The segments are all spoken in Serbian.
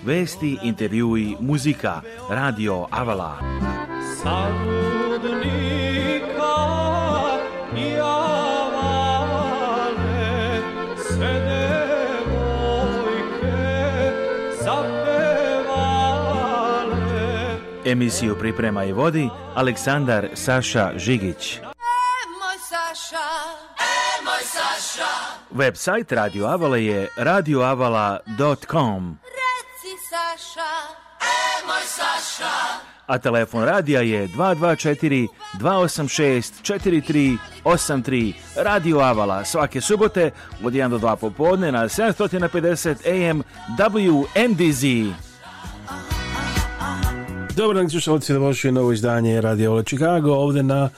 Vesti, intervjui, muzika, radio Avala. Sarudnika i Avale, se devojke zapevale. Emisiju priprema i vodi Aleksandar Saša Žigić. E, e, Website Radio Avala je radioavala.com. Saša, e moj Saša. A telefon radija je 224 286 4383 Radio Avala svake subote od 1 do 2 popodne na 750 AM WNDZ. Dobar dan, slušalci, dobrodošli u novo izdanje Radio Ola Chicago, ovde na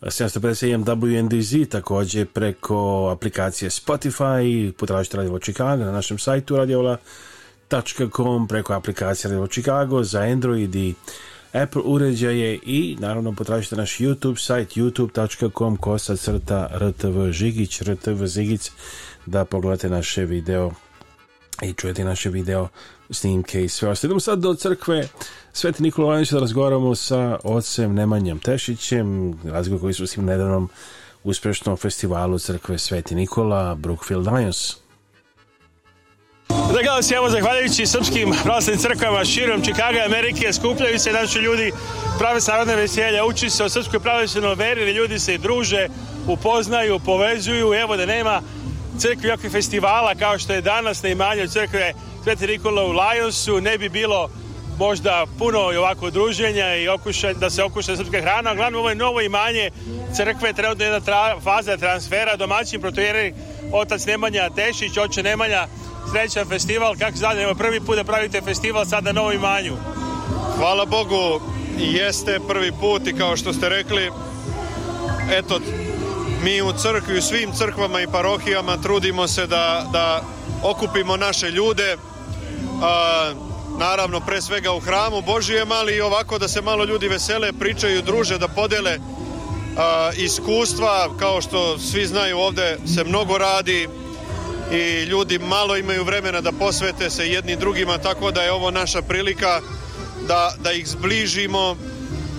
750 AM WNDZ, takođe preko aplikacije Spotify, potražite Radio Ola Chicago na našem sajtu Radio Ola.com Chicago.com preko aplikacije Radio Chicago za Android i Apple uređaje i naravno potražite naš YouTube sajt youtube.com kosa crta rtv žigić rtv zigic da pogledate naše video i čujete naše video snimke i sve ostalo. sad do crkve Sveti Nikola Nikolovanića da razgovaramo sa ocem Nemanjem Tešićem, razgovor koji su s tim nedavnom uspešnom festivalu crkve Sveti Nikola Brookfield Lions. Dakle, evo, zahvaljujući srpskim pravoslavnim crkvama širom Čikaga i Amerike, skupljaju se naši ljudi, prave narodne veselja, uči se o srpskoj pravoslavnoj veri, ljudi se druže, upoznaju, povezuju. Evo da nema crkvi ovakvih festivala kao što je danas na imanju crkve Sveti Nikola u Lajosu, ne bi bilo možda puno i ovako druženja i okušaj, da se okuša srpska hrana. Uglavnom, ovo je novo imanje crkve, trenutno je jedna tra, faza transfera domaćin protojeri otac Nemanja Tešić, oče Nemanja srećan festival, kako zadnjamo, prvi put da pravite festival sada na Novom Imanju. Hvala Bogu, jeste prvi put i kao što ste rekli, eto, mi u crkvi, u svim crkvama i parohijama trudimo se da, da okupimo naše ljude, a, naravno pre svega u hramu Božijem, ali i ovako da se malo ljudi vesele, pričaju, druže, da podele a, iskustva, kao što svi znaju ovde se mnogo radi, i ljudi malo imaju vremena da posvete se jedni drugima, tako da je ovo naša prilika da, da ih zbližimo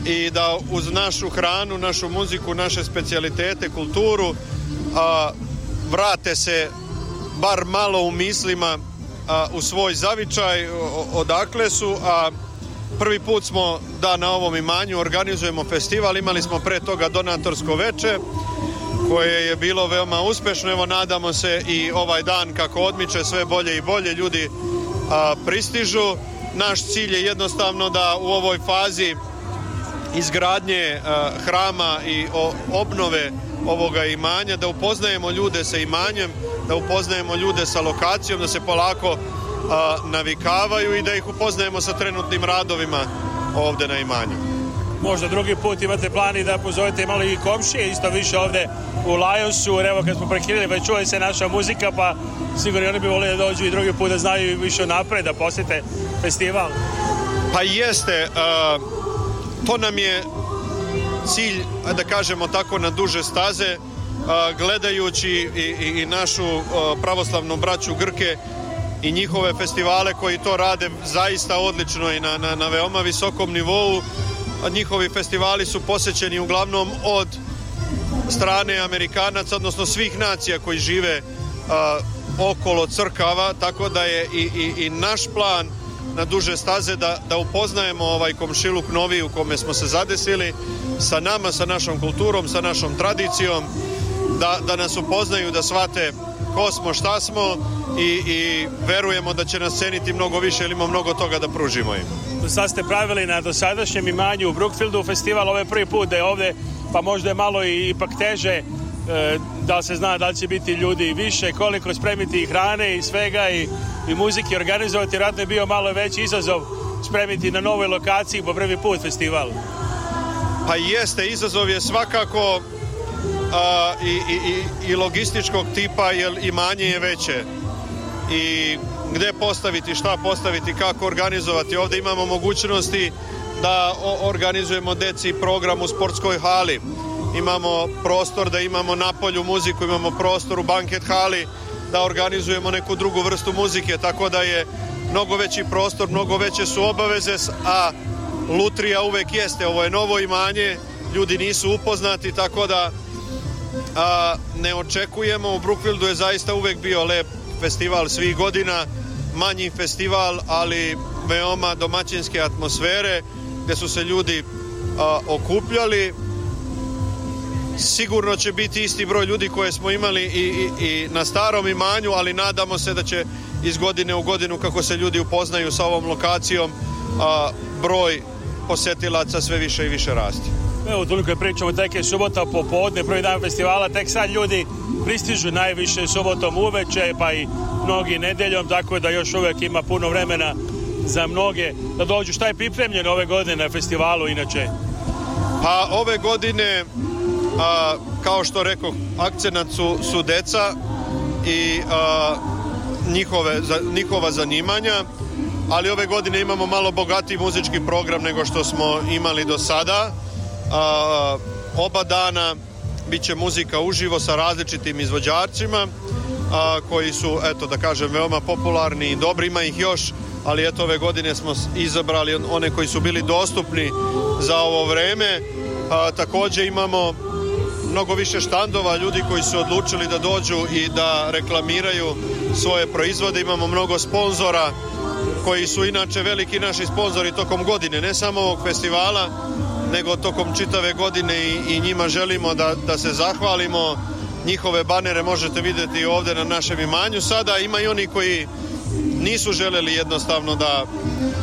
i da uz našu hranu, našu muziku, naše specijalitete, kulturu a, vrate se bar malo u mislima a, u svoj zavičaj odakle su, a prvi put smo da na ovom imanju organizujemo festival, imali smo pre toga donatorsko veče koje je bilo veoma uspešno. Evo nadamo se i ovaj dan kako odmiče sve bolje i bolje ljudi a, pristižu. Naš cilj je jednostavno da u ovoj fazi izgradnje a, hrama i o, obnove ovoga imanja, da upoznajemo ljude sa imanjem, da upoznajemo ljude sa lokacijom, da se polako a, navikavaju i da ih upoznajemo sa trenutnim radovima ovde na imanju možda drugi put imate plani da pozovete malo i komšije isto više ovde u Lajosu, evo kad smo prekidali pa čuje se naša muzika pa sigurno oni bi volili da dođu i drugi put da znaju više napred, da posete festival. Pa jeste, uh, to nam je cilj, da kažemo tako, na duže staze, uh, gledajući i, i, i našu uh, pravoslavnu braću Grke, i njihove festivale koji to rade zaista odlično i na, na, na veoma visokom nivou njihovi festivali su posećeni uglavnom od strane Amerikanaca, odnosno svih nacija koji žive a, okolo crkava, tako da je i, i, i naš plan na duže staze da, da upoznajemo ovaj komšiluk novi u kome smo se zadesili sa nama, sa našom kulturom, sa našom tradicijom, da, da nas upoznaju, da shvate ko smo, šta smo i, i verujemo da će nas ceniti mnogo više jer imamo mnogo toga da pružimo im sad ste pravili na dosadašnjem imanju u Brookfieldu festival, ovo je prvi put da je ovde, pa možda je malo i, ipak teže e, da se zna da li će biti ljudi više, koliko spremiti i hrane i svega i, i muzike organizovati. Vjerojatno je bio malo veći izazov spremiti na novoj lokaciji po prvi put festival. Pa jeste, izazov je svakako a, i, i, i logističkog tipa jer imanje je veće. I gde postaviti, šta postaviti, kako organizovati. Ovde imamo mogućnosti da organizujemo deci program u sportskoj hali. Imamo prostor da imamo na polju muziku, imamo prostor u banket hali da organizujemo neku drugu vrstu muzike, tako da je mnogo veći prostor, mnogo veće su obaveze, a lutrija uvek jeste, ovo je novo imanje, ljudi nisu upoznati, tako da a, ne očekujemo, u Brookfieldu je zaista uvek bio lep festival svih godina, manji festival, ali veoma domaćinske atmosfere gde su se ljudi a, okupljali. Sigurno će biti isti broj ljudi koje smo imali i, i, i na starom imanju, ali nadamo se da će iz godine u godinu kako se ljudi upoznaju sa ovom lokacijom a, broj posetilaca sve više i više rasti. Evo, toliko je pričamo, tek je subota popodne, prvi dan festivala, tek sad ljudi pristižu najviše subotom uveče pa i mnogi nedeljom, tako da još uvek ima puno vremena za mnoge da dođu. Šta je pripremljeno ove godine na festivalu inače? Pa ove godine, a, kao što rekao, akcenat su, su deca i a, njihove, za, njihova zanimanja, ali ove godine imamo malo bogatiji muzički program nego što smo imali do sada. A, oba dana Biće muzika uživo sa različitim izvođačima a, koji su, eto da kažem, veoma popularni i dobri, ima ih još, ali eto ove godine smo izabrali one koji su bili dostupni za ovo vreme. A, takođe imamo mnogo više štandova, ljudi koji su odlučili da dođu i da reklamiraju svoje proizvode, imamo mnogo sponzora koji su inače veliki naši sponzori tokom godine, ne samo ovog festivala, nego tokom čitave godine i, i njima želimo da, da se zahvalimo. Njihove banere možete videti ovde na našem imanju sada. Ima i oni koji nisu želeli jednostavno da,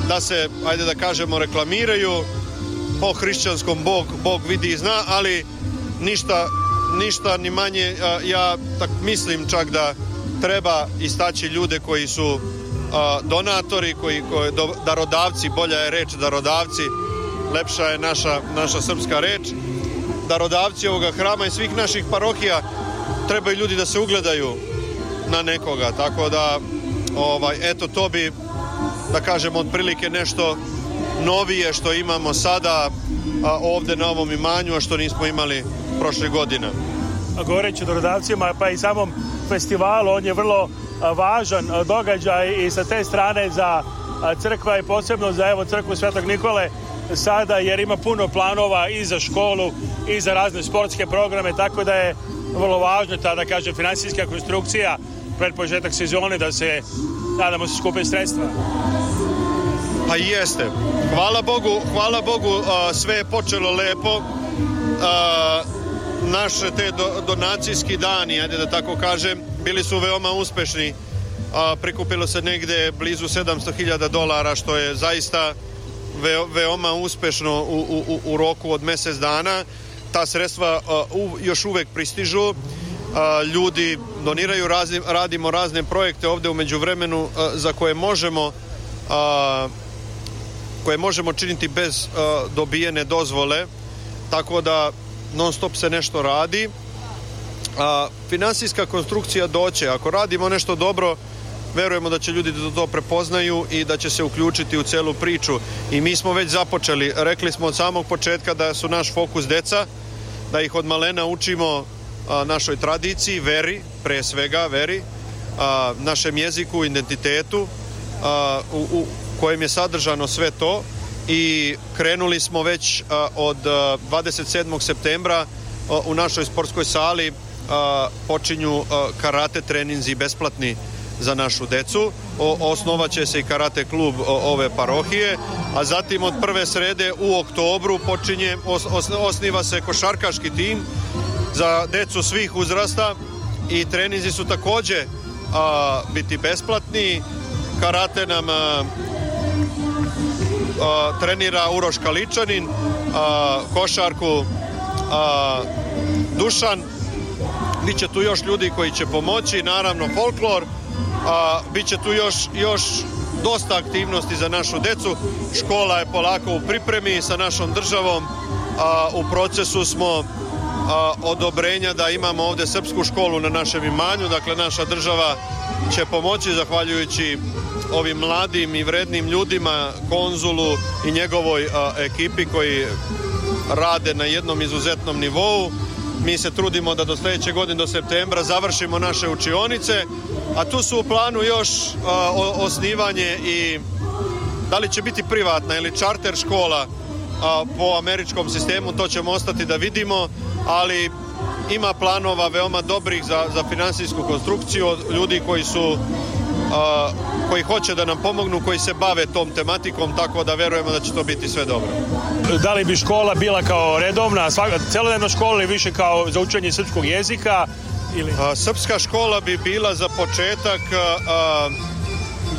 da se, ajde da kažemo, reklamiraju. Po hrišćanskom Bog, Bog vidi i zna, ali ništa, ništa ni manje. Ja tak mislim čak da treba istaći ljude koji su donatori, koji, koji darodavci, bolja je reč darodavci, lepša je naša, naša srpska reč. Darodavci ovoga hrama i svih naših parohija trebaju ljudi da se ugledaju na nekoga, tako da ovaj, eto to bi da kažem otprilike nešto novije što imamo sada a, ovde na ovom imanju, a što nismo imali prošle godine. A Govoreći o Darodavcima, pa i samom festivalu, on je vrlo važan događaj i sa te strane za crkva i posebno za evo crkvu Svetog Nikole sada jer ima puno planova i za školu i za razne sportske programe, tako da je vrlo važno ta, da kažem, finansijska konstrukcija pred početak sezone da se, nadamo se, skupe sredstva. Pa jeste. Hvala Bogu, hvala Bogu, sve je počelo lepo. naše te donacijski dani, ajde da tako kažem, bili su veoma uspešni. Prikupilo se negde blizu 700.000 dolara, što je zaista veoma uspešno u, u, u roku od mesec dana. Ta sredstva u, još uvek pristižu. Ljudi doniraju, razni, radimo razne projekte ovde umeđu vremenu za koje možemo koje možemo činiti bez dobijene dozvole. Tako da non stop se nešto radi. A, finansijska konstrukcija doće. Ako radimo nešto dobro, verujemo da će ljudi da to prepoznaju i da će se uključiti u celu priču. I mi smo već započeli. Rekli smo od samog početka da su naš fokus deca, da ih od malena učimo našoj tradiciji, veri, pre svega veri, a, našem jeziku, identitetu, u, kojem je sadržano sve to i krenuli smo već od 27. septembra u našoj sportskoj sali počinju karate treninzi besplatni za našu decu. O, osnovaće se i karate klub ove parohije, a zatim od prve srede u oktobru počinje, os, os, osniva se košarkaški tim za decu svih uzrasta i treninzi su takođe a, biti besplatni. Karate nam a, a, trenira Uroš Kaličanin, a, košarku a, Dušan, Biće tu još ljudi koji će pomoći, naravno folklor, a biće tu još, još dosta aktivnosti za našu decu. Škola je polako u pripremi sa našom državom. A, u procesu smo a, odobrenja da imamo ovde srpsku školu na našem imanju. Dakle, naša država će pomoći zahvaljujući ovim mladim i vrednim ljudima, konzulu i njegovoj a, ekipi koji rade na jednom izuzetnom nivou. Mi se trudimo da do sljedeće godine, do septembra, završimo naše učionice a tu su u planu još osnivanje i da li će biti privatna ili čarter škola po američkom sistemu, to ćemo ostati da vidimo, ali ima planova veoma dobrih za, za finansijsku konstrukciju od ljudi koji su koji hoće da nam pomognu, koji se bave tom tematikom, tako da verujemo da će to biti sve dobro. Da li bi škola bila kao redovna, celodnevna škola ili više kao za učenje srpskog jezika, Ili... A, srpska škola bi bila za početak a,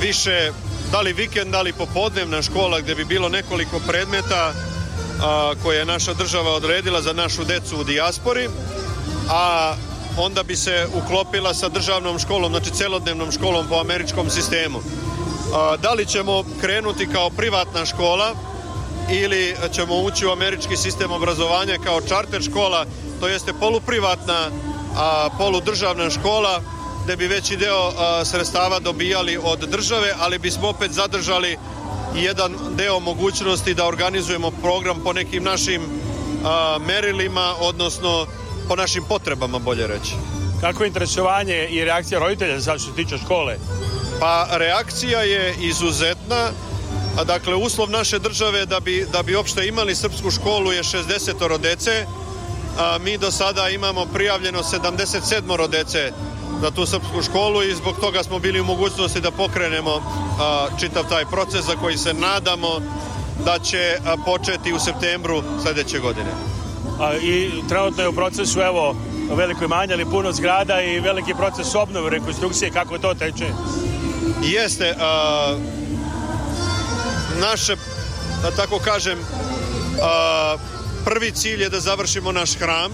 više, da li vikend, da li popodnevna škola gde bi bilo nekoliko predmeta a, koje je naša država odredila za našu decu u dijaspori, a onda bi se uklopila sa državnom školom, znači celodnevnom školom po američkom sistemu. Da li ćemo krenuti kao privatna škola ili ćemo ući u američki sistem obrazovanja kao čarter škola, to jeste poluprivatna a, poludržavna škola gde bi veći deo a, sredstava dobijali od države, ali bismo opet zadržali jedan deo mogućnosti da organizujemo program po nekim našim a, merilima, odnosno po našim potrebama, bolje reći. Kako je interesovanje i reakcija roditelja sad što se tiče škole? Pa reakcija je izuzetna. A Dakle, uslov naše države da bi, da bi opšte imali srpsku školu je 60 dece, A, mi do sada imamo prijavljeno 77 dece za tu srpsku školu i zbog toga smo bili u mogućnosti da pokrenemo čitav taj proces za koji se nadamo da će početi u septembru sledeće godine. A, I trenutno je u procesu, evo, veliko imanje, ali puno zgrada i veliki proces obnove, rekonstrukcije, kako to teče? Jeste, naše, da tako kažem, Prvi cilj je da završimo naš hram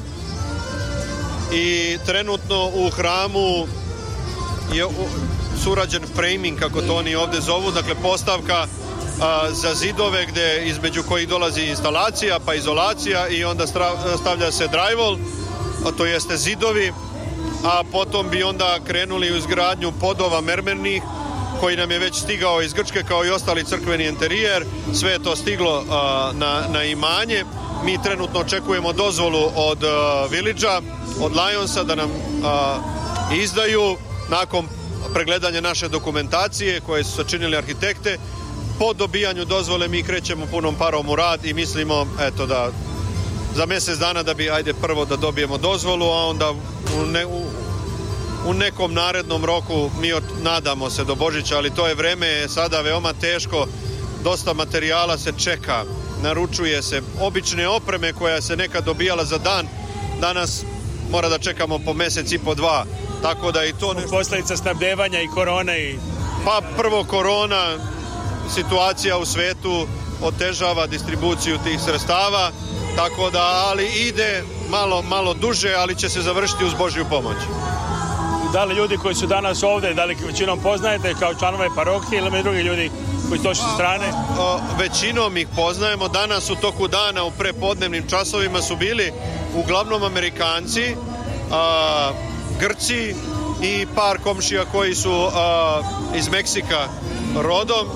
i trenutno u hramu je surađen framing, kako to oni ovde zovu, dakle postavka za zidove gde između kojih dolazi instalacija pa izolacija i onda stavlja se drywall, a to jeste zidovi, a potom bi onda krenuli u izgradnju podova mermernih koji nam je već stigao iz Grčke kao i ostali crkveni enterijer, Sve je to stiglo na, na imanje mi trenutno očekujemo dozvolu od uh, e, Villidža, od Lionsa da nam uh, izdaju nakon pregledanja naše dokumentacije koje su sačinili arhitekte. Po dobijanju dozvole mi krećemo punom parom u rad i mislimo eto da za mjesec dana da bi ajde prvo da dobijemo dozvolu, a onda u, ne, u, u nekom narednom roku mi od, nadamo se do Božića, ali to je vreme sada veoma teško, dosta materijala se čeka naručuje se obične opreme koja se nekad dobijala za dan, danas mora da čekamo po mesec i po dva, tako da i to... Nešto... Posledica snabdevanja i korona i... Pa prvo korona, situacija u svetu otežava distribuciju tih sredstava, tako da, ali ide malo, malo duže, ali će se završiti uz Božju pomoć. Da li ljudi koji su danas ovde, da li većinom poznajete kao članove parohije ili drugi ljudi koji su došli sa strane? većinom ih poznajemo. Danas u toku dana u prepodnevnim časovima su bili uglavnom Amerikanci, a, Grci i par komšija koji su a, iz Meksika rodom.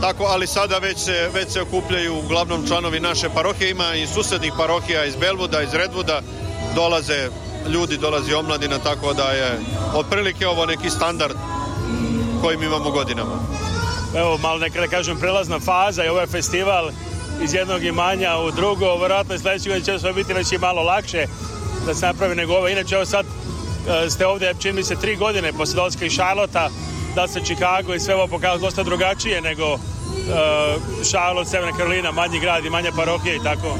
Tako, ali sada već se, već se okupljaju uglavnom članovi naše parohije. Ima i susednih parohija iz Belvuda, iz Redvuda. Dolaze ljudi, dolazi omladina, tako da je otprilike ovo neki standard kojim imamo godinama evo, malo neka ne da kažem, prelazna faza i ovaj festival iz jednog imanja u drugo. verovatno sljedećeg godina će sve biti već i malo lakše da se napravi nego ovo. Inače, evo sad e, ste ovdje, čini mi se, tri godine posle dolazka i Šarlota, da se Chicago i sve ovo pokazalo dosta drugačije nego uh, e, Charlotte, Severna Karolina, manji grad i manja parohija i tako.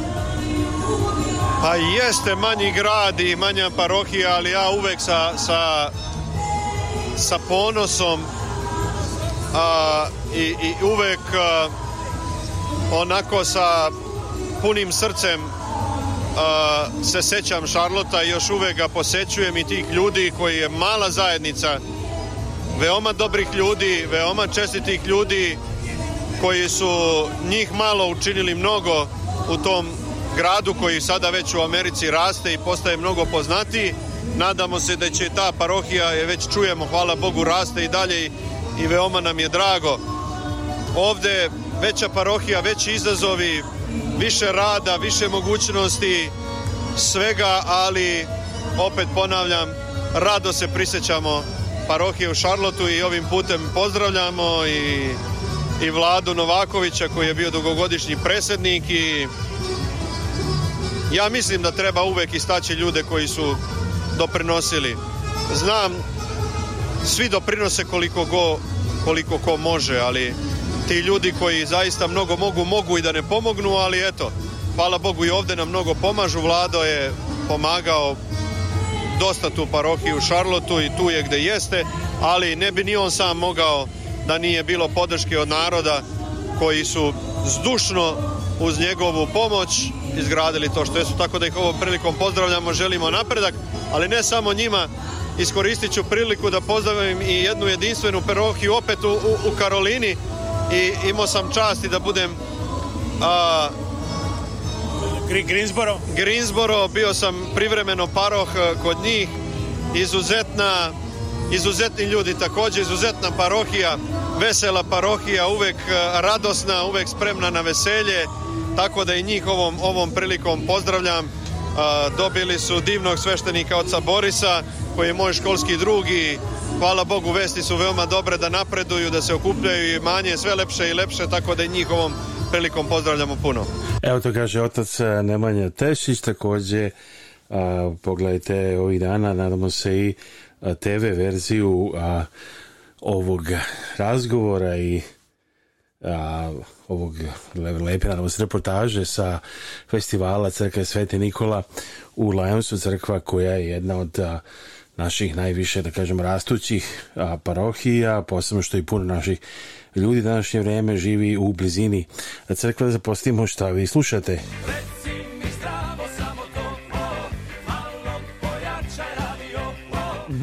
Pa jeste manji grad i manja parohija, ali ja uvek sa, sa, sa ponosom a, i, i uvek a, onako sa punim srcem a, se sećam Šarlota i još uvek ga posećujem i tih ljudi koji je mala zajednica veoma dobrih ljudi, veoma čestitih ljudi koji su njih malo učinili mnogo u tom gradu koji sada već u Americi raste i postaje mnogo poznatiji. Nadamo se da će ta parohija, je već čujemo, hvala Bogu, raste i dalje i i veoma nam je drago. Ovde veća parohija, veći izazovi, više rada, više mogućnosti, svega, ali opet ponavljam, rado se prisjećamo parohije u Šarlotu i ovim putem pozdravljamo i, i Vladu Novakovića koji je bio dugogodišnji predsjednik i ja mislim da treba uvek istaći ljude koji su doprinosili. Znam svi doprinose koliko go, koliko ko može, ali ti ljudi koji zaista mnogo mogu, mogu i da ne pomognu, ali eto, hvala Bogu i ovde nam mnogo pomažu. Vlado je pomagao dosta tu parohiju u Šarlotu i tu je gde jeste, ali ne bi ni on sam mogao da nije bilo podrške od naroda koji su zdušno uz njegovu pomoć izgradili to što jesu, tako da ih ovom prilikom pozdravljamo, želimo napredak, ali ne samo njima, iskoristit ću priliku da pozdravim i jednu jedinstvenu perohiju opet u, u, Karolini i imao sam čast i da budem a, Grinsboro. Grinsboro, bio sam privremeno paroh e, kod njih. Izuzetna, izuzetni ljudi također, izuzetna parohija, vesela parohija, uvek e, radosna, uvek spremna na veselje, tako da i njih ovom, ovom prilikom pozdravljam dobili su divnog sveštenika oca Borisa koji je moj školski drug i hvala Bogu vesti su veoma dobre da napreduju, da se okupljaju i manje, sve lepše i lepše, tako da njihovom prilikom pozdravljamo puno. Evo to kaže otac Nemanja Tešić, takođe a, pogledajte ovih dana, nadamo se i TV verziju a, ovog razgovora i a, ovog lepe nam reportaže sa festivala Crkve Sveti Nikola u Lajonsu crkva koja je jedna od a, naših najviše, da kažem, rastućih a, parohija, posebno što i puno naših ljudi današnje vreme živi u blizini crkve zapostimo šta vi slušate. Reci!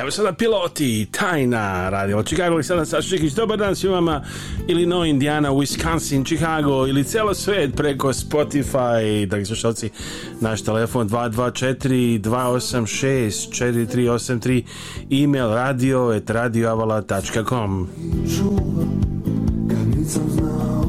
Evo sada piloti, tajna, radi o Chicago, Aleksandar Saščikić, dobar dan svima ili No Indiana, Wisconsin, Chicago, ili celo svet preko Spotify, dakle slušalci, naš telefon 224-286-4383, email radio at radioavala.com Čuvam, kad nisam znao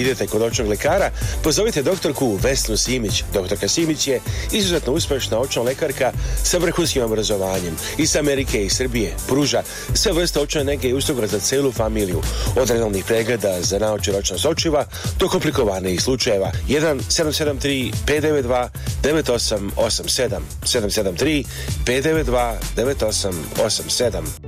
idete kod očnog lekara, pozovite doktorku Vesnu Simić. Doktorka Simić je izuzetno uspešna očna lekarka sa vrhunskim obrazovanjem iz Amerike i Srbije. Pruža sve vrste očne nege i usluga za celu familiju. Od redovnih pregleda za naoče ročnost sočiva do komplikovanih slučajeva. 1 773 592 9887 773 592 9887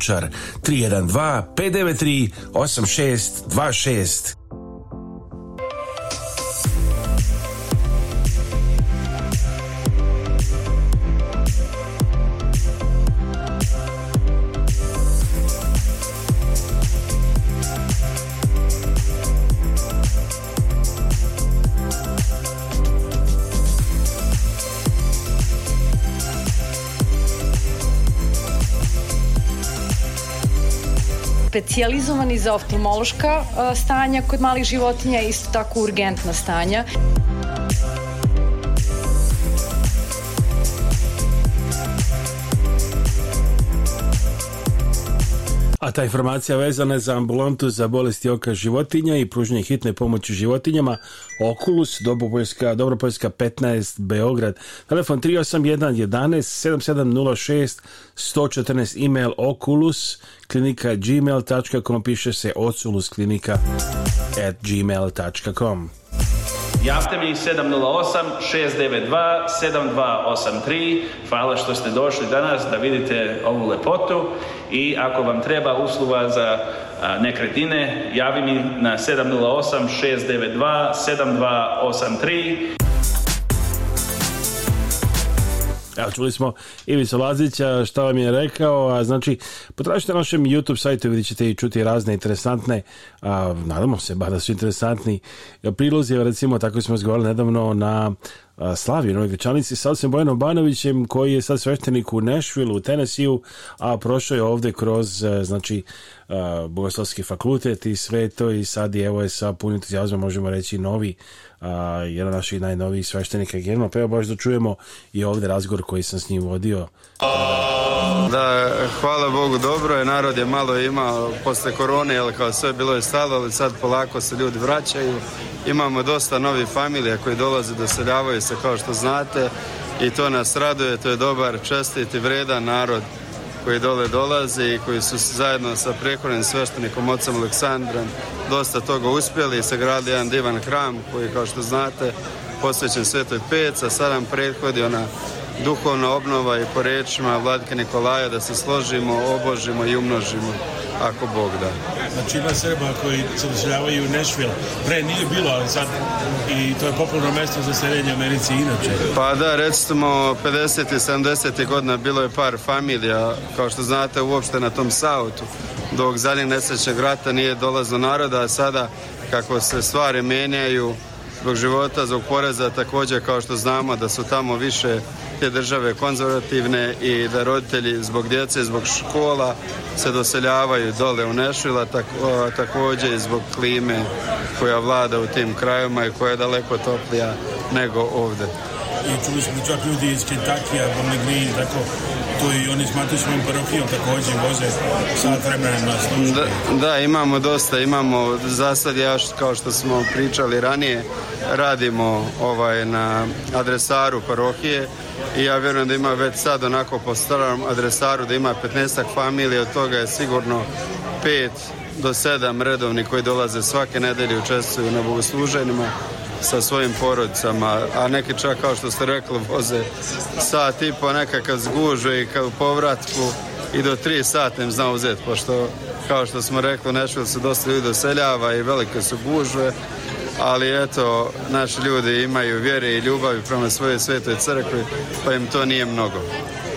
Lončar 312 593 8626 specijalizovani za oftalmološka stanja kod malih životinja, isto tako urgentna stanja. A ta informacija vezana je za ambulantu za bolesti oka životinja i pružnje hitne pomoći životinjama Oculus, Dobropoljska, Dobropoljska 15, Beograd. Telefon 381 11 7706 114 email oculus klinika gmail.com piše se oculus at gmail.com Javite mi 708-692-7283. Hvala što ste došli danas da vidite ovu lepotu i ako vam treba usluga za nekretnine, javi mi na 708-692-7283. Evo, čuli smo Ivica Lazića, šta vam je rekao, a znači, potražite našem YouTube sajtu, vidjet ćete i čuti razne interesantne, a, nadamo se, bar da su interesantni prilozi, recimo, tako smo razgovarali nedavno na Slaviju, Novoj Grečanici, sa Alcem Bojanom Banovićem, koji je sad sveštenik u Nashville, u Tennessee, a prošao je ovde kroz, e, znači, Bogoslovski fakultet i sve to i sad je, evo je sa punim entuzijazmom, možemo reći, novi a, jedan naših najnovijih sveštenika Germa, pa evo baš da čujemo i ovde razgovor koji sam s njim vodio. Da, hvala Bogu, dobro je, narod je malo imao posle korone, jel kao sve bilo je stalo, ali sad polako se ljudi vraćaju. Imamo dosta novih familija koji dolaze, doseljavaju se kao što znate i to nas raduje, to je dobar, čestit i vredan narod koji dole dolaze i koji su zajedno sa prekorenim sveštenikom ocem Aleksandrom dosta toga uspjeli i sagradili jedan divan hram koji kao što znate posvećen Svetoj Pec, a sad nam prethodi ona duhovna obnova i po rečima Vladke Nikolaja da se složimo, obožimo i umnožimo ako Bog da. Znači ima Srba koji se doseljavaju u Nešvil. Pre nije bilo, ali sad i to je popularno mesto za seljenje Americi inače. Pa da, recimo 50. i 70. godina bilo je par familija, kao što znate uopšte na tom sautu. Dok zadnjeg nesrećnog rata nije dolazno naroda, a sada kako se stvari menjaju, zbog života, zbog poreza takođe kao što znamo da su tamo više te države konzervativne i da roditelji zbog djece, zbog škola se doseljavaju dole u Nešvila, tako, također i zbog klime koja vlada u tim krajima i koja je daleko toplija nego ovde. I čuli smo čak ljudi iz Kentakija, Bowling Green, tako tu i oni smatruju svojim parohijom takođe voze sat vremena na službu. Da, da, imamo dosta, imamo za sad ja kao što smo pričali ranije radimo ovaj na adresaru parohije i ja vjerujem da ima već sad onako po starom adresaru da ima 15 familija, od toga je sigurno pet do sedam redovni koji dolaze svake nedelje učestvuju na bogosluženjima sa svojim porodicama, a neki čak kao što ste rekli voze sat i po nekakav zguže i kao povratku i do tri sata im zna uzet, pošto kao što smo rekli, nešto se dosta ljudi doseljava i velike su gužve, ali eto, naši ljudi imaju vjere i ljubavi prema svojoj svetoj crkvi, pa im to nije mnogo.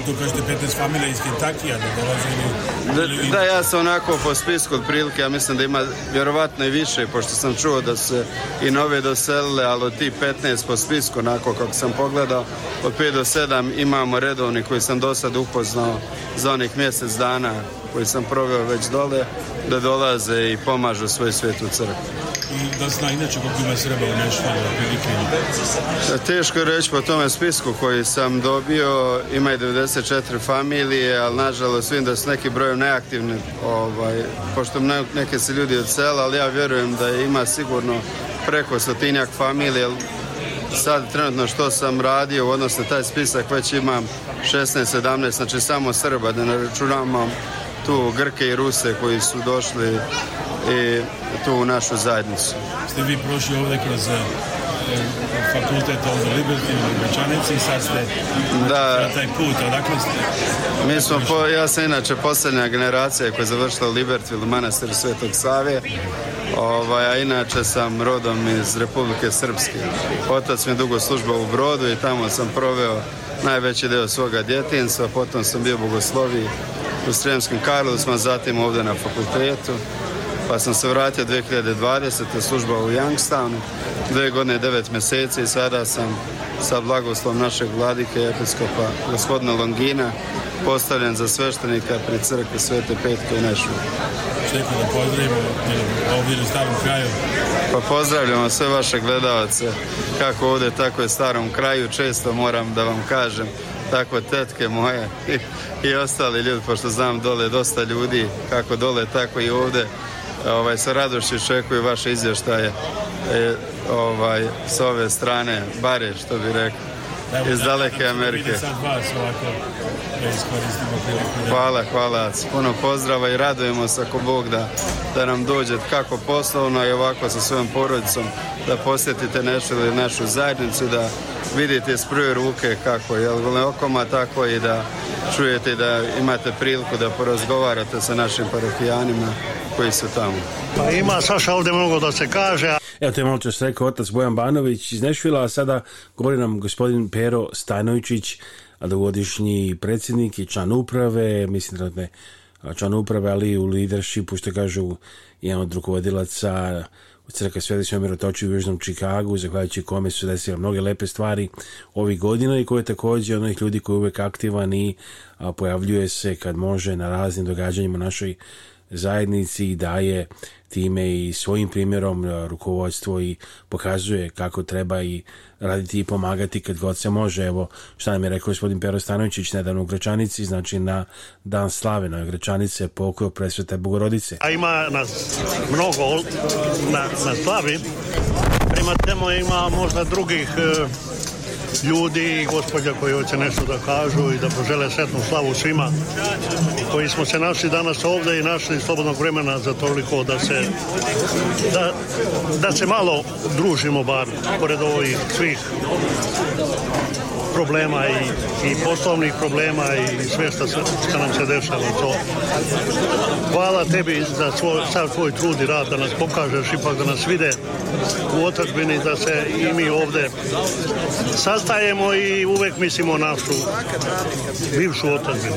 Tukaj ste 15 familija iz Kentakija, da dolaze ili... Da, da, ja sam onako po spisku otprilike, ja mislim da ima vjerovatno i više, pošto sam čuo da se i nove doselile, ali ti 15 po spisku, onako kako sam pogledao, od 5 do 7 imamo redovni koji sam do sad upoznao za onih mjesec dana koji sam proveo već dole, da dolaze i pomažu svoj svet u crkvi da zna inače koliko ima Srba u nešto prilike? Da, teško je reći po tome spisku koji sam dobio, ima i 94 familije, ali nažalost vidim da su neki brojem neaktivni, ovaj, pošto neke se ljudi od sela, ali ja vjerujem da ima sigurno preko stotinjak familije, sad trenutno što sam radio, u odnosu na taj spisak već imam 16-17, znači samo Srba, da ne računamo tu Grke i Ruse koji su došli i tu našu zajednicu. Ste vi prošli ovde kroz eh, fakultet ovdje Liberty u Gračanici i sad ste da, na taj put, odakle ste? Mi smo, po, ja sam inače poslednja generacija koja je završila Liberty u manastiru Svetog Save, ovaj, a inače sam rodom iz Republike Srpske. Otac mi dugo službao u Brodu i tamo sam proveo najveći deo svoga djetinstva, potom sam bio u Bogosloviji u Sremskim Karlovcima, zatim ovde na fakultetu pa sam se vratio 2020. služba u Youngstownu, dve godine devet mjeseci i sada sam sa blagoslom našeg vladike episkopa gospodina Longina postavljen za sveštenika pri crkvi Svete Petke u Nešvu. Šteko da pozdravimo ovdje u starom kraju. Pa pozdravljamo sve vaše gledalce, kako ovde, tako je starom kraju. Često moram da vam kažem, tako tetke moje i, i ostali ljudi, pošto znam dole dosta ljudi, kako dole, tako i ovde ovaj, sa radošću očekuju vaše izvještaje e, ovaj, s ove strane, bare što bi rekao, Evo, iz daleke dakle, Amerike. Da da- hvala, hvala. Puno pozdrava i radujemo se ako Bog da, da nam dođe kako poslovno i ovako sa svojom porodicom da posjetite nešto ili našu zajednicu, da vidite s prve ruke kako je okoma tako i da čujete da imate priliku da porazgovarate sa našim parokijanima koji su tamo. Pa ima Saša ovde mnogo da se kaže. Evo te malo čas rekao otac Bojan Banović iz Nešvila, a sada govori nam gospodin Pero Stajnovičić, dogodišnji predsjednik i član uprave, mislim da ne član uprave, ali u leadershipu, što kažu, jedan od rukovodilaca u crkve Sveti Svemir u Južnom Čikagu, zahvaljujući kome su desile mnoge lepe stvari ovih godina i koji je također onih ljudi koji je uvek aktivan i pojavljuje se kad može na raznim događanjima u našoj zajednici i daje time i svojim primjerom e, rukovodstvo i pokazuje kako treba i raditi i pomagati kad god se može. Evo šta nam je rekao gospodin Pero Stanovićić nedavno u Gračanici, znači na Dan Slave, na Gračanice, pokoju presvete Bogorodice. A ima nas mnogo na, na Slavi, prema temu ima možda drugih e ljudi i gospođa koji hoće nešto da kažu i da požele sretnu slavu svima koji smo se našli danas ovde i našli slobodnog vremena za toliko da se da, da se malo družimo bar pored ovih svih problema i, i poslovnih problema i sve što, se, što nam se dešava to. Hvala tebi za svoj, sav tvoj trud i rad da nas pokažeš ipak da nas vide u otačbini da se i mi ovde sastavimo ostajemo i uvek mislimo našu bivšu otadžbinu.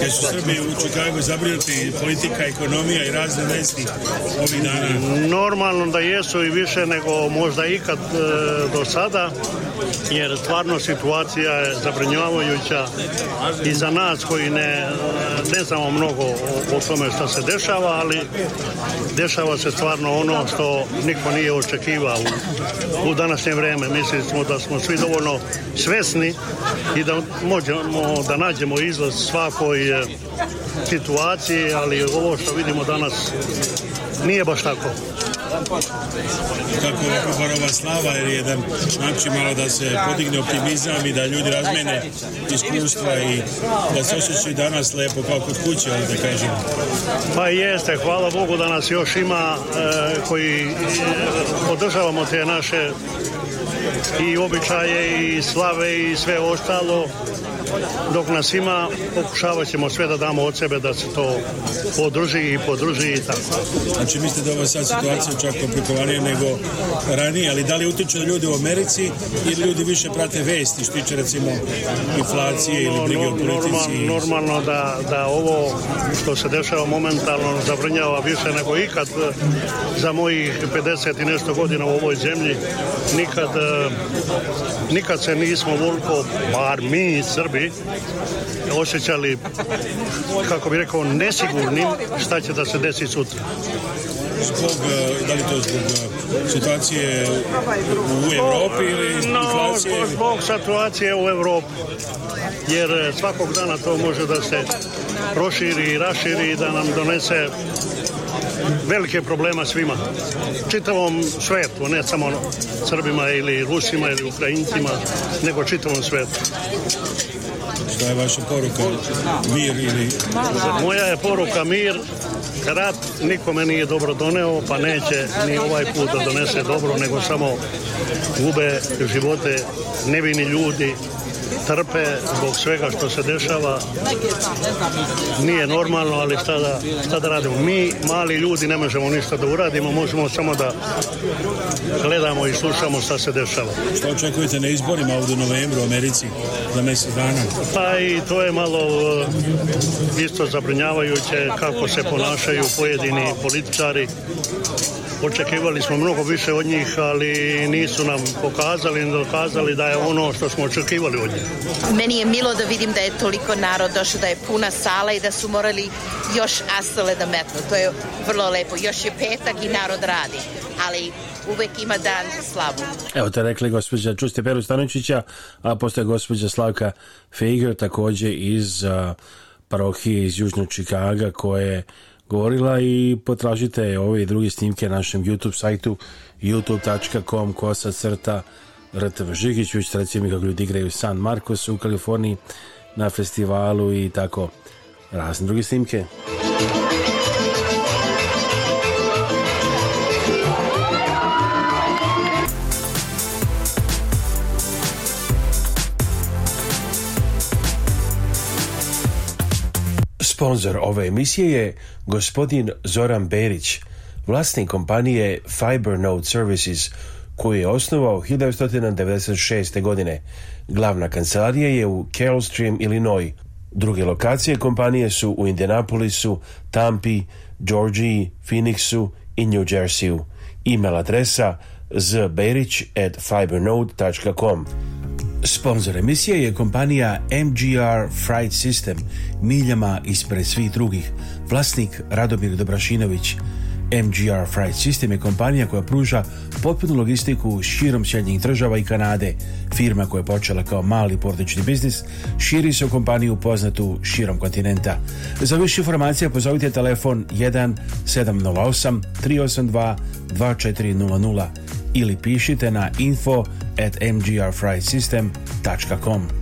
Kad su Srbi u Čikagu zabrinuti politika, ekonomija i razne vesti ovih dana? Normalno da jesu i više nego možda ikad e, do sada, jer stvarno situacija je zabrinjavajuća i za nas koji ne, ne znamo mnogo o, o tome što se dešava, ali dešava se stvarno ono što niko nije očekivao u, u današnje vreme. Mislili smo da smo svi dovoljno svesni i da možemo da nađemo izlaz svakoj eh, situaciji, ali ovo što vidimo danas nije baš tako. Kako je Borova slava, jer je da znači malo da se podigne optimizam i da ljudi razmene iskustva i da se osjećaju danas lepo kao kod kuće, da kažem. Pa jeste, hvala Bogu da nas još ima e, koji e, podržavamo te naše i običaje i slave i sve ostalo Dok nas ima, pokušavat ćemo sve da damo od sebe da se to podrži i podrži i tako. Znači mislite da ova je sad situacija čak komplikovanija nego ranije, ali da li utiče na ljudi u Americi ili ljudi više prate vesti što tiče recimo inflacije ili brige o politici? Normalno da, da ovo što se dešava momentalno zabrinjava više nego ikad e, za mojih 50 i nešto godina u ovoj zemlji nikad e, nikad se nismo volko, bar mi Srbi ljudi osjećali, kako bi rekao, nesigurnim šta će da se desi sutra. Zbog, e, da li to zbog e, situacije u Evropi ili inflacije? No, zbog situacije u Evropi. Jer e, svakog dana to može da se proširi i raširi i da nam donese velike problema svima. Čitavom svetu, ne samo Srbima ili Rusima ili Ukrajincima, nego čitavom svetu. Šta je vaša poruka? Mir ili... Moja je poruka mir. Rat nikome nije dobro doneo, pa neće ni ovaj put da donese dobro, nego samo gube živote nevini ljudi trpe zbog svega što se dešava. Nije normalno, ali šta da, šta da radimo? Mi, mali ljudi, ne možemo ništa da uradimo, možemo samo da gledamo i slušamo šta se dešava. Šta očekujete na izborima ovde u novembru u Americi za mjesec dana? Pa i to je malo e, isto zabrinjavajuće kako se ponašaju pojedini političari Očekivali smo mnogo više od njih, ali nisu nam pokazali, dokazali da je ono što smo očekivali od njih. Meni je milo da vidim da je toliko narod došao, da je puna sala i da su morali još astole da metnu. To je vrlo lepo. Još je petak i narod radi, ali uvek ima dan za slavu. Evo te rekli gospođa Čuste Peru Stanovićića, a postoje gospođa Slavka Feiger takođe iz a, parohije iz Južnog Čikaga koje govorila i potražite ove i druge snimke na našem YouTube sajtu youtube.com kosa crta RTV Žikić, već reci mi kako ljudi igraju San Marcos u Kaliforniji na festivalu i tako razne druge snimke. Sponzor ove emisije je gospodin Zoran Berić, vlasnik kompanije Fibernode Services, koju je osnovao 1996. godine. Glavna kancelarija je u Carolstream, Illinois. Druge lokacije kompanije su u Indianapolisu, Tampi, Georgiji, Phoenixu i New Jerseyu. E-mail adresa zberić at fibernode.com. Sponzor emisije je kompanija MGR Fright System, miljama ispred svih drugih, vlasnik Radomir Dobrašinović. MGR Fright System je kompanija koja pruža potpunu logistiku širom Sjednjih država i Kanade. Firma koja je počela kao mali portični biznis širi se u kompaniju poznatu širom kontinenta. Za više informacija pozovite telefon 1 708 382 2400 ili pišite na info at mgrfrysystem.com.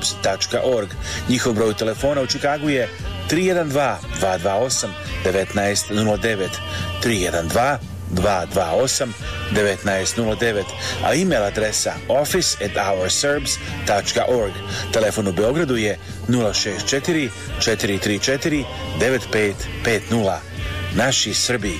jobs.org. Njihov broj telefona u Čikagu je 312-228-1909. 312 228 1909, a e-mail adresa office.ourserbs.org. Telefon u Beogradu je 064 434 9550. Naši Srbiji.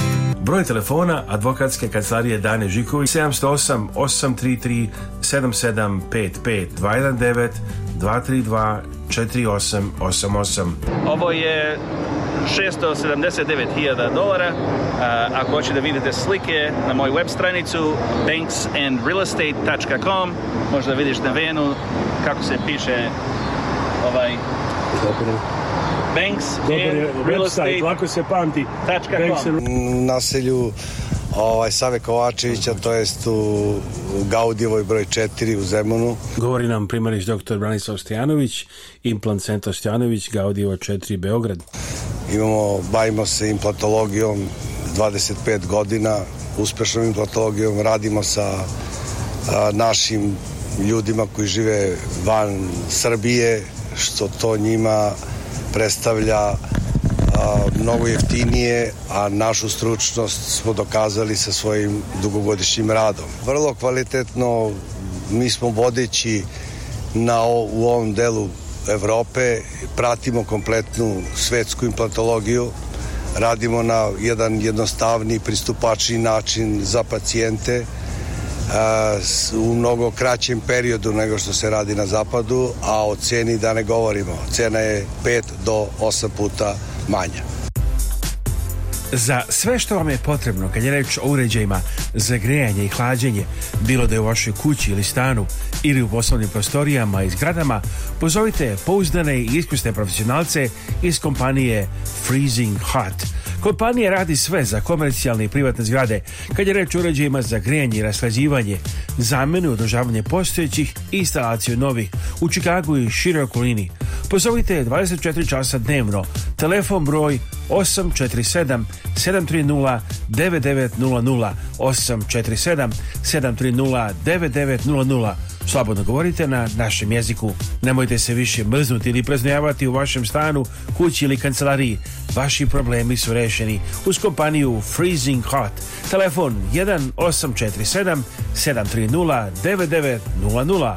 Broj telefona advokatske kancelarije Dane Žiković 708 833 7755 219 232 4888. Ovo je 679.000 dolara. Ako hoćete da vidite slike na moj web stranicu banksandrealestate.com možda vidiš na venu kako se piše ovaj Banks real estate. Lako se pamti. Banks Naselju ovaj, Save Kovačevića, to jest u Gaudivoj broj 4 u Zemunu. Govori nam primariš doktor Branislav Stojanović, implant centar Stojanović, Gaudivo 4 Beograd. Imamo, bavimo se implantologijom 25 godina, uspešnom implantologijom, radimo sa a, našim ljudima koji žive van Srbije, što to njima predstavlja mnogo jeftinije, a našu stručnost smo dokazali sa svojim dugogodišnjim radom. Vrlo kvalitetno mi smo vodeći na, u ovom delu Evrope, pratimo kompletnu svetsku implantologiju, radimo na jedan jednostavni pristupačni način za pacijente, u mnogo kraćem periodu nego što se radi na zapadu, a o ceni da ne govorimo. Cena je 5 do 8 puta manja. Za sve što vam je potrebno kad je reč o uređajima za grejanje i hlađenje, bilo da je u vašoj kući ili stanu ili u poslovnim prostorijama i zgradama, pozovite pouzdane i iskusne profesionalce iz kompanije Freezing Hot – Kompanija radi sve za komercijalne i privatne zgrade, kad je reč o uređajima za grijanje i raslazivanje, zamenu i održavanje postojećih i instalaciju novih u Čikagu i široj okolini. Pozovite 24 časa dnevno, telefon broj 847 730 9900 847 730 9900 Slobodno govorite na našem jeziku. Nemojte se više mrznuti ili preznojavati u vašem stanu, kući ili kancelariji. Vaši problemi su rešeni uz kompaniju Freezing Hot. Telefon 1847 730 9900.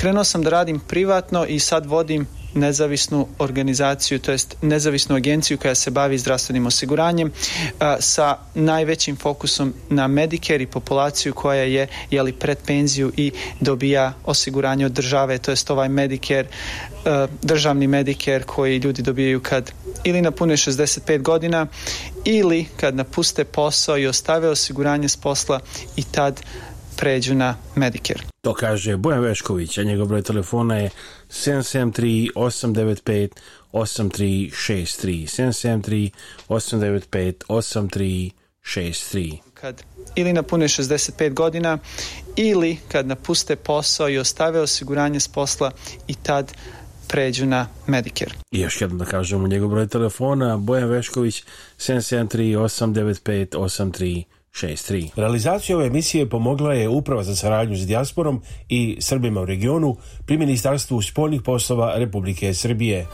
Krenuo sam da radim privatno i sad vodim nezavisnu organizaciju, to jest nezavisnu agenciju koja se bavi zdravstvenim osiguranjem sa najvećim fokusom na Medicare i populaciju koja je jeli, pred penziju i dobija osiguranje od države, to jest ovaj Medicare, državni Medicare koji ljudi dobijaju kad ili napune 65 godina ili kad napuste posao i ostave osiguranje s posla i tad pređu na Medicare. To kaže Bojan Vešković, a njegov broj telefona je 773 895 8363 773-895-8363. Kad ili napune 65 godina ili kad napuste posao i ostave osiguranje s posla i tad pređu na Medicare. I još jednom da kažem u njegov broj telefona, Bojan Vešković 773 895 8363 63. Realizaciju ove emisije pomogla je Uprava za saradnju s dijasporom i Srbima u regionu pri Ministarstvu spoljnih poslova Republike Srbije.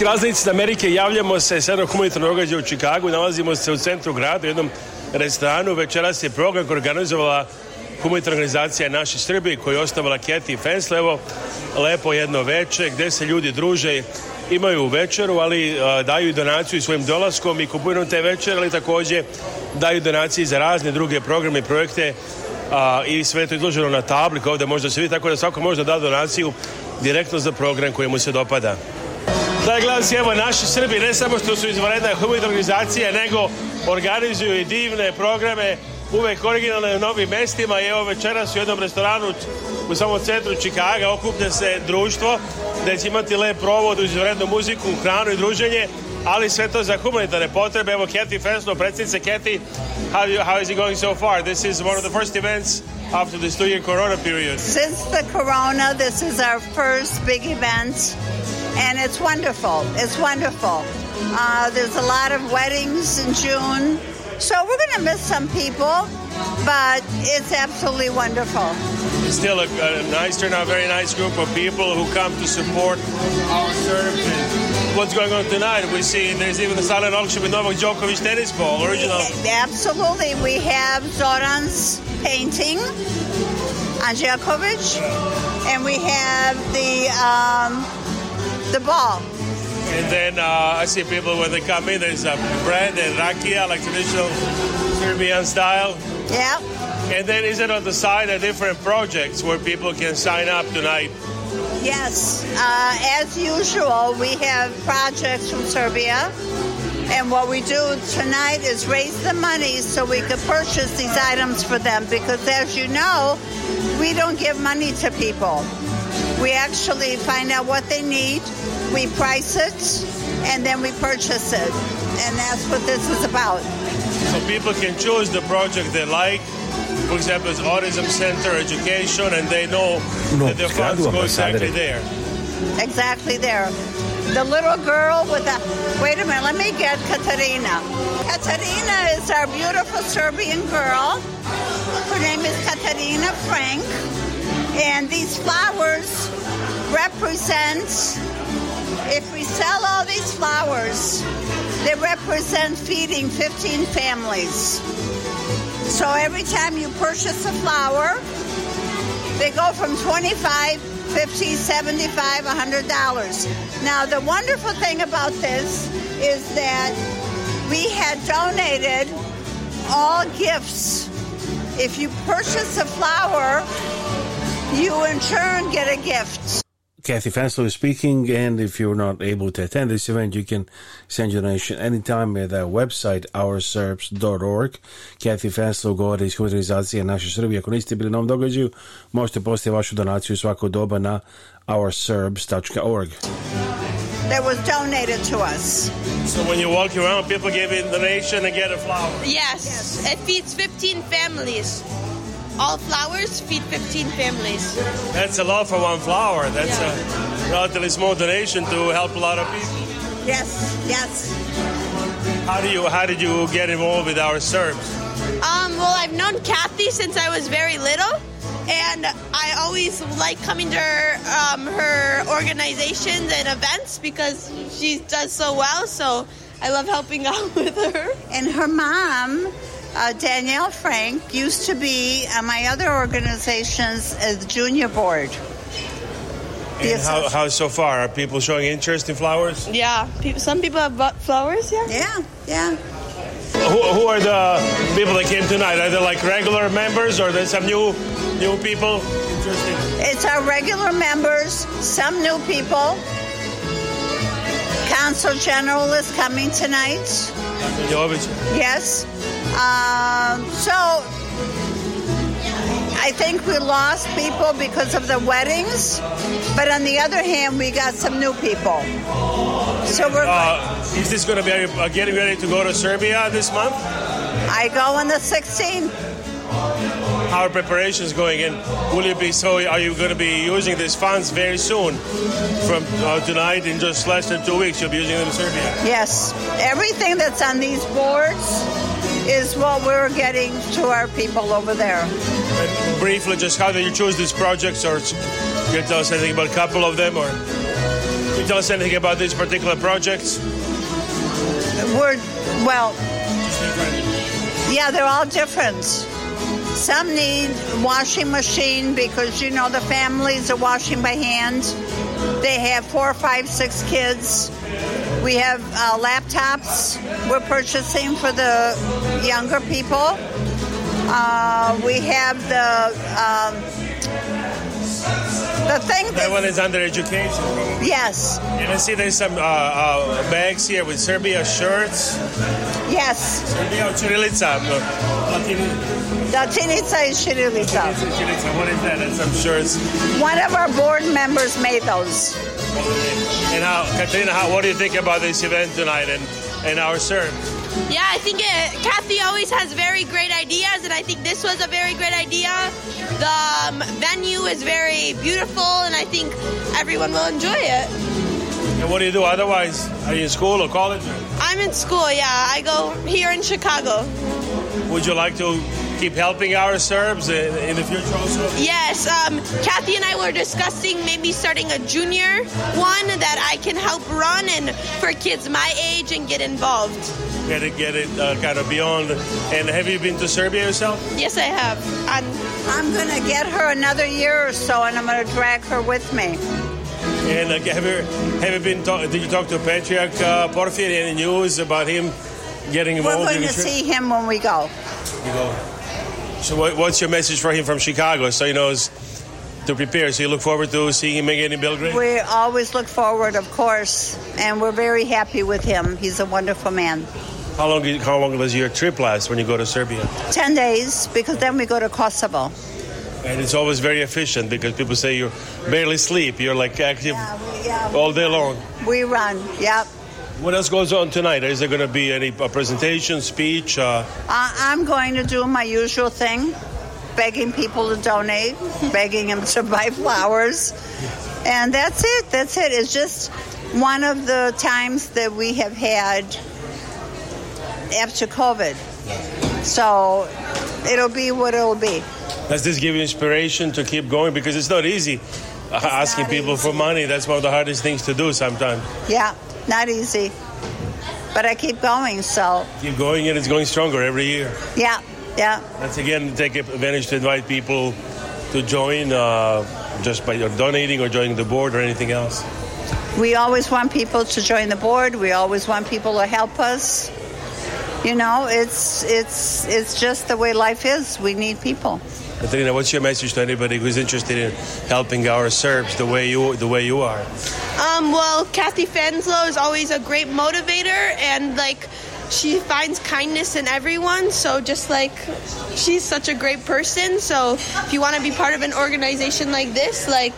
Ekonomski iz Amerike javljamo se s jednog humanitarnog događaja u Čikagu. Nalazimo se u centru grada, u jednom restoranu. Večeras je program koji organizovala humanitarna organizacija Naši Srbi koji je ostavala Keti Fenslevo. Lepo jedno veče gde se ljudi druže imaju večeru, ali a, daju i donaciju svojim dolaskom i kupujem te večere, ali takođe daju donacije za razne druge programe i projekte a, i sve to izloženo na tabli ovdje možda se vidi, tako da svako može da da donaciju direktno za program koji mu se dopada taj glas evo naši Srbi ne samo što su izvanredna humanitarna organizacija nego organizuju i divne programe uvek originalne u novim mestima i evo večeras u jednom restoranu u samom centru Čikaga okuplja se društvo da će imati lep provod uz izvanrednu muziku, hranu i druženje ali sve to za humanitarne potrebe. Evo, Kathy Fresno, predsjednice Kathy, how, you, how is it going so far? This is one of the first events after this two-year corona period. Since the corona, this is our first big event, and it's wonderful. It's wonderful. Uh, there's a lot of weddings in June, so we're going to miss some people, but it's absolutely wonderful. Still a, a nice turnout, very nice group of people who come to support our service what's going on tonight. We see there's even a silent auction with Novak Djokovic tennis ball, original. absolutely. We have Zoran's painting on Djokovic, and we have the, um, the ball. And then uh, I see people when they come in, there's a bread and rakia, like traditional Serbian style. Yeah. And then is it on the side of different projects where people can sign up tonight? Yes, uh, as usual, we have projects from Serbia. And what we do tonight is raise the money so we could purchase these items for them because, as you know, we don't give money to people. We actually find out what they need, we price it, and then we purchase it. And that's what this is about. So people can choose the project they like for example, it's Autism Center Education, and they know that their funds go exactly there. Exactly there. The little girl with the. Wait a minute, let me get Katarina. Katarina is our beautiful Serbian girl. Her name is Katarina Frank. And these flowers represent, if we sell all these flowers, they represent feeding 15 families. So every time you purchase a flower, they go from 25 50 75 $100. Now, the wonderful thing about this is that we had donated all gifts. If you purchase a flower, you in turn get a gift. Kathy Fanslow is speaking, and if you're not able to attend this event, you can send your donation anytime at our website, ourserbs.org. Kathy Fanslow govori iz humanizacije naše Srbije. Ako niste bili na ovom događaju, možete poslati vašu donaciju svako doba na ourserbs.org. That was donated to us. So when you walk around, people give you a donation and get a flower? Yes, yes. it feeds 15 families all flowers feed 15 families. That's a lot for one flower. That's yeah. a relatively small donation to help a lot of people. Yes, yes. How do you how did you get involved with our service? Um, well, I've known Kathy since I was very little, and I always like coming to her, um, her organizations and events because she does so well. So I love helping out with her. And her mom uh, Danielle Frank used to be uh, my other organization's uh, junior board. And how, how so far? Are people showing interest in flowers? Yeah, people, some people have bought flowers, yeah? Yeah, yeah. Who, who are the people that came tonight? Are they like regular members or there's some new new people? Interesting. It's our regular members, some new people. Council General is coming tonight. Yes. Um, so I think we lost people because of the weddings, but on the other hand, we got some new people. So we're. Uh, is this going to be uh, getting ready to go to Serbia this month? I go on the 16th. How are preparations going, and will you be so? Are you going to be using these funds very soon? From uh, tonight, in just less than two weeks, you'll be using them in Serbia. Yes, everything that's on these boards is what we're getting to our people over there. And briefly, just how did you choose these projects, or can you tell us anything about a couple of them, or can you tell us anything about these particular projects? We're well. Yeah, they're all different. Some need washing machine because you know the families are washing by hand. They have four, five, six kids we have uh, laptops we're purchasing for the younger people. Uh, we have the um, the thing that, that, one is under education. Yes. You can see there's some uh, uh, bags here with Serbia shirts. Yes. Serbia Chirilica. Latinica is Chirilica. What is that? And some shirts. One of our board members made those. And how, Katrina, how, what do you think about this event tonight and, and our serve? Yeah, I think it, uh, Kathy always has very great ideas, and I think this was a very great idea. The um, venue is very beautiful, and I think everyone will enjoy it. And what do you do otherwise? Are you in school or college? I'm in school, yeah. I go here in Chicago. Would you like to keep helping our Serbs in, the future also? Yes. Um, Kathy and I were discussing maybe starting a junior one that I can help run and for kids my age and get involved. Get it, get it, uh, kind of beyond. And have you been to Serbia yourself? Yes, I have. I'm, I'm going to get her another year or so and I'm going to drag her with me. And uh, have you have you been? Talk, did you talk to Patriarch uh, Porfir? Any news about him getting involved? We're going to see him when we go. You go. So, what's your message for him from Chicago? So he knows to prepare. So you look forward to seeing him again in Belgrade. We always look forward, of course, and we're very happy with him. He's a wonderful man. How long? How long does your trip last when you go to Serbia? Ten days, because then we go to Kosovo. And it's always very efficient because people say you barely sleep. You're like active yeah, we, yeah, all day long. We run. Yep. What else goes on tonight? Is there going to be any a presentation, speech? Uh... I'm going to do my usual thing, begging people to donate, begging them to buy flowers, and that's it. That's it. It's just one of the times that we have had after COVID. So it'll be what it'll be. Does this give you inspiration to keep going? Because it's not easy it's asking not people easy. for money. That's one of the hardest things to do sometimes. Yeah, not easy. But I keep going, so. Keep going, and it's going stronger every year. Yeah, yeah. That's again, take advantage to invite people to join uh, just by donating or joining the board or anything else. We always want people to join the board. We always want people to help us. You know, it's it's it's just the way life is. We need people. Katrina, what's your message to anybody who's interested in helping our Serbs the way you the way you are? Um, well, Kathy Fenslow is always a great motivator, and like she finds kindness in everyone. So just like she's such a great person. So if you want to be part of an organization like this, like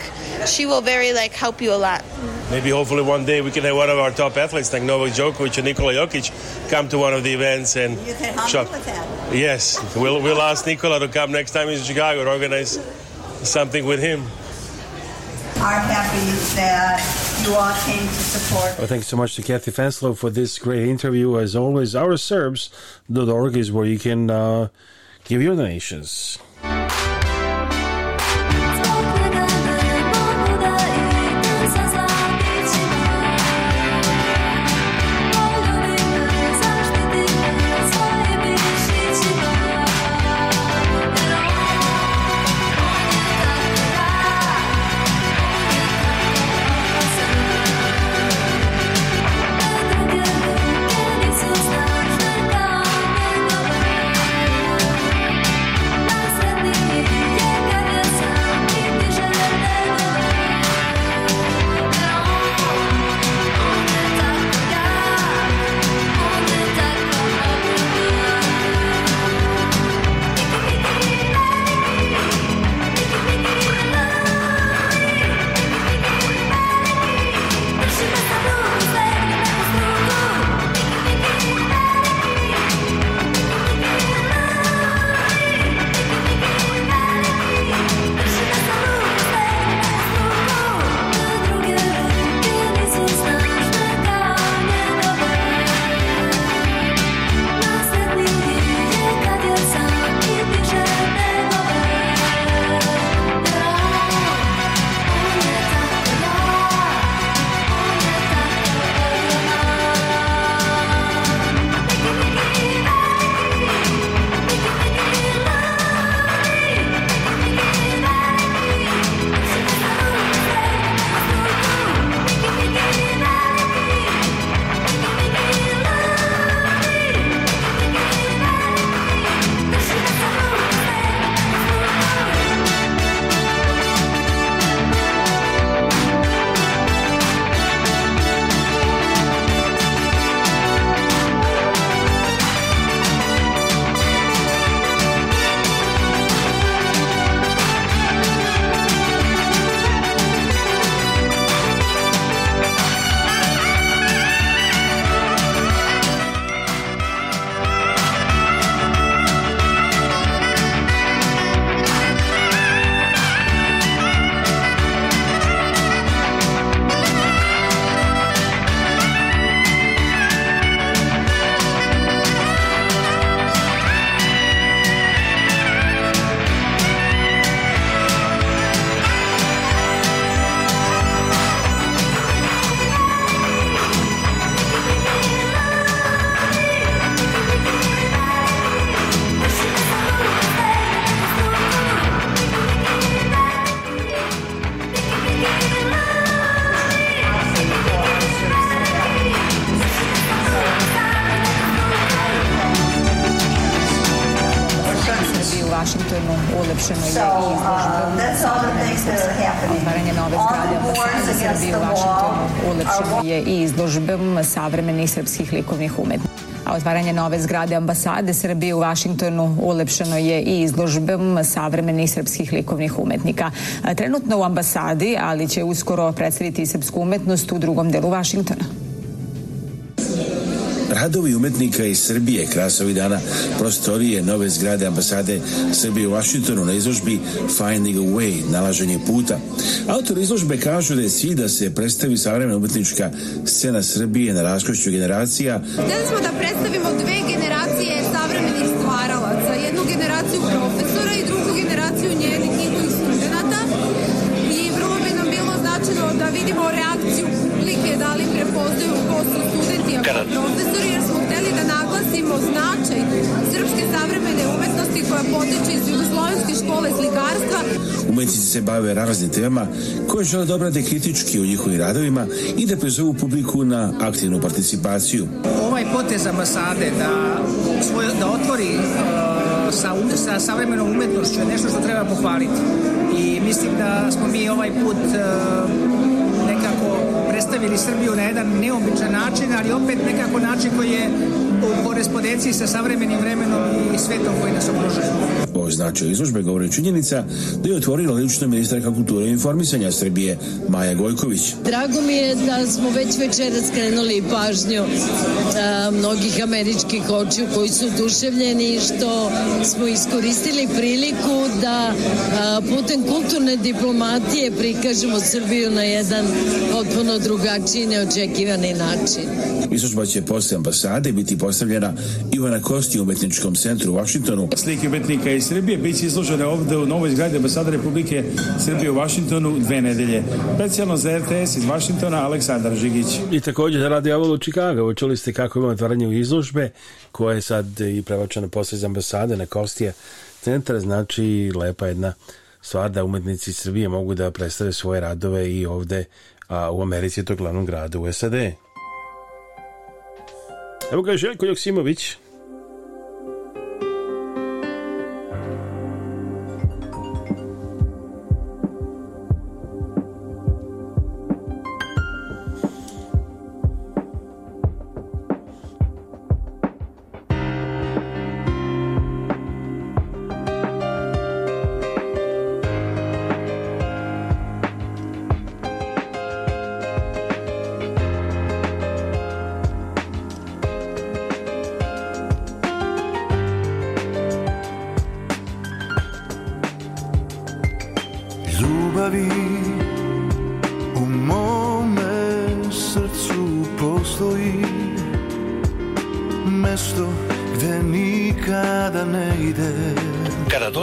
she will very like help you a lot. Maybe hopefully one day we can have one of our top athletes like Novak Djokovic and Nikola Jokic come to one of the events and you can shop. With that. Yes, we'll we'll ask Nikola to come next time he's in Chicago to organize something with him are happy that you all came to support. Well, thanks so much to Kathy Fanslow for this great interview. As always, our is where you can uh, give your donations. likovnih umetnika. A otvaranje nove zgrade ambasade Srbije u Vašingtonu ulepšeno je i izložbom savremenih srpskih likovnih umetnika. Trenutno u ambasadi, ali će uskoro predstaviti srpsku umetnost u drugom delu Vašingtona radovi umetnika iz Srbije krasovi dana prostorije nove zgrade ambasade Srbije u Vašingtonu na izložbi Finding a Way, nalaženje puta. Autor izložbe kažu da je cilj da se predstavi savremena umetnička scena Srbije na raskošću generacija. Hteli smo da predstavimo dve generacije savremena gostio profesor jer smo hteli da naglasimo značaj srpske savremene umetnosti koja potiče iz jugoslovenske škole slikarstva. Umetnici se bave raznim temama koje žele da obrade kritički u njihovim radovima i da prezovu publiku na aktivnu participaciju. Ovaj potez ambasade da, svoj, da otvori e, sa, um, sa savremenom umetnošću je nešto što treba pohvaliti i mislim da smo mi ovaj put uh, predstavili Srbiju na jedan neobičan način, ali opet nekako način koji je u korespondenciji sa savremenim vremenom i svetom koji nas okružuje. O značaju izložbe govori činjenica da je otvorila lično ministarka kulture i informisanja Srbije Maja Gojković. Drago mi je da smo već večeras skrenuli pažnju a, e, mnogih američkih očiju koji su duševljeni što smo iskoristili priliku da a, e, putem kulturne diplomatije prikažemo Srbiju na jedan potpuno drugačiji neočekivani način. Izložba će posle ambasade biti postavljena Ivana Kosti u umetničkom centru u Vašingtonu. Slike umetnika iz iz Srbije biće izložene ovde u novoj zgradi ambasada Republike Srbije u Vašingtonu dve nedelje. Specijalno za RTS iz Vašingtona Aleksandar Žigić. I takođe za Radio Avalo Čikaga. Čuli ste kako ima otvaranje izložbe koja je sad i prevačena posle iz ambasade na Kostija centar. Znači lepa jedna stvar da umetnici Srbije mogu da predstave svoje radove i ovde a u Americi je to glavnom gradu u SAD. Evo ga Željko Joksimović,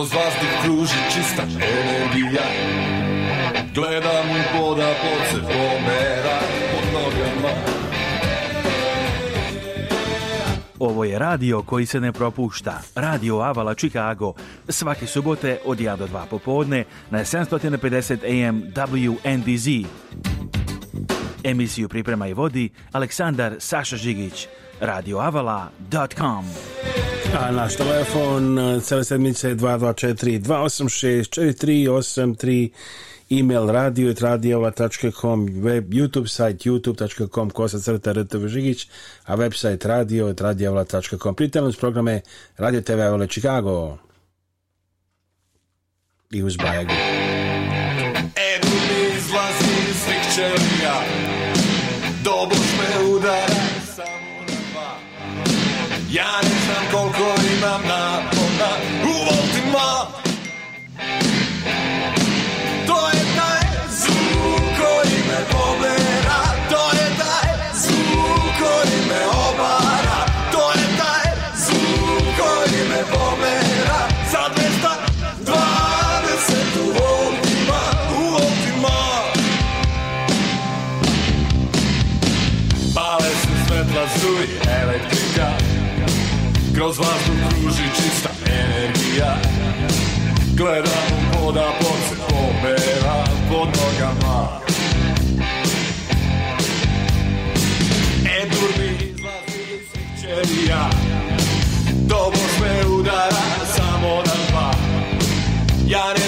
Kroz vazduh kruži čista energija Gledam poda pod se pomera pod nogama Ovo je radio koji se ne propušta. Radio Avala Chicago. Svake subote od 1 do 2 popodne na 750 AM WNDZ. Emisiju priprema i vodi Aleksandar Saša Žigić. radioavala.com A naš telefon e, cele sedmice 224 286 4383 email radio radiova.com web youtube site youtube.com kosa crta rtv žigić a website radio radiovala.com pritajno programe Radio TV Avale Chicago i uz Bajagu Gledam voda pod se pomera pod nogama E durni izlazi iz svih ćelija Dobro sve udara samo na dva Ja ne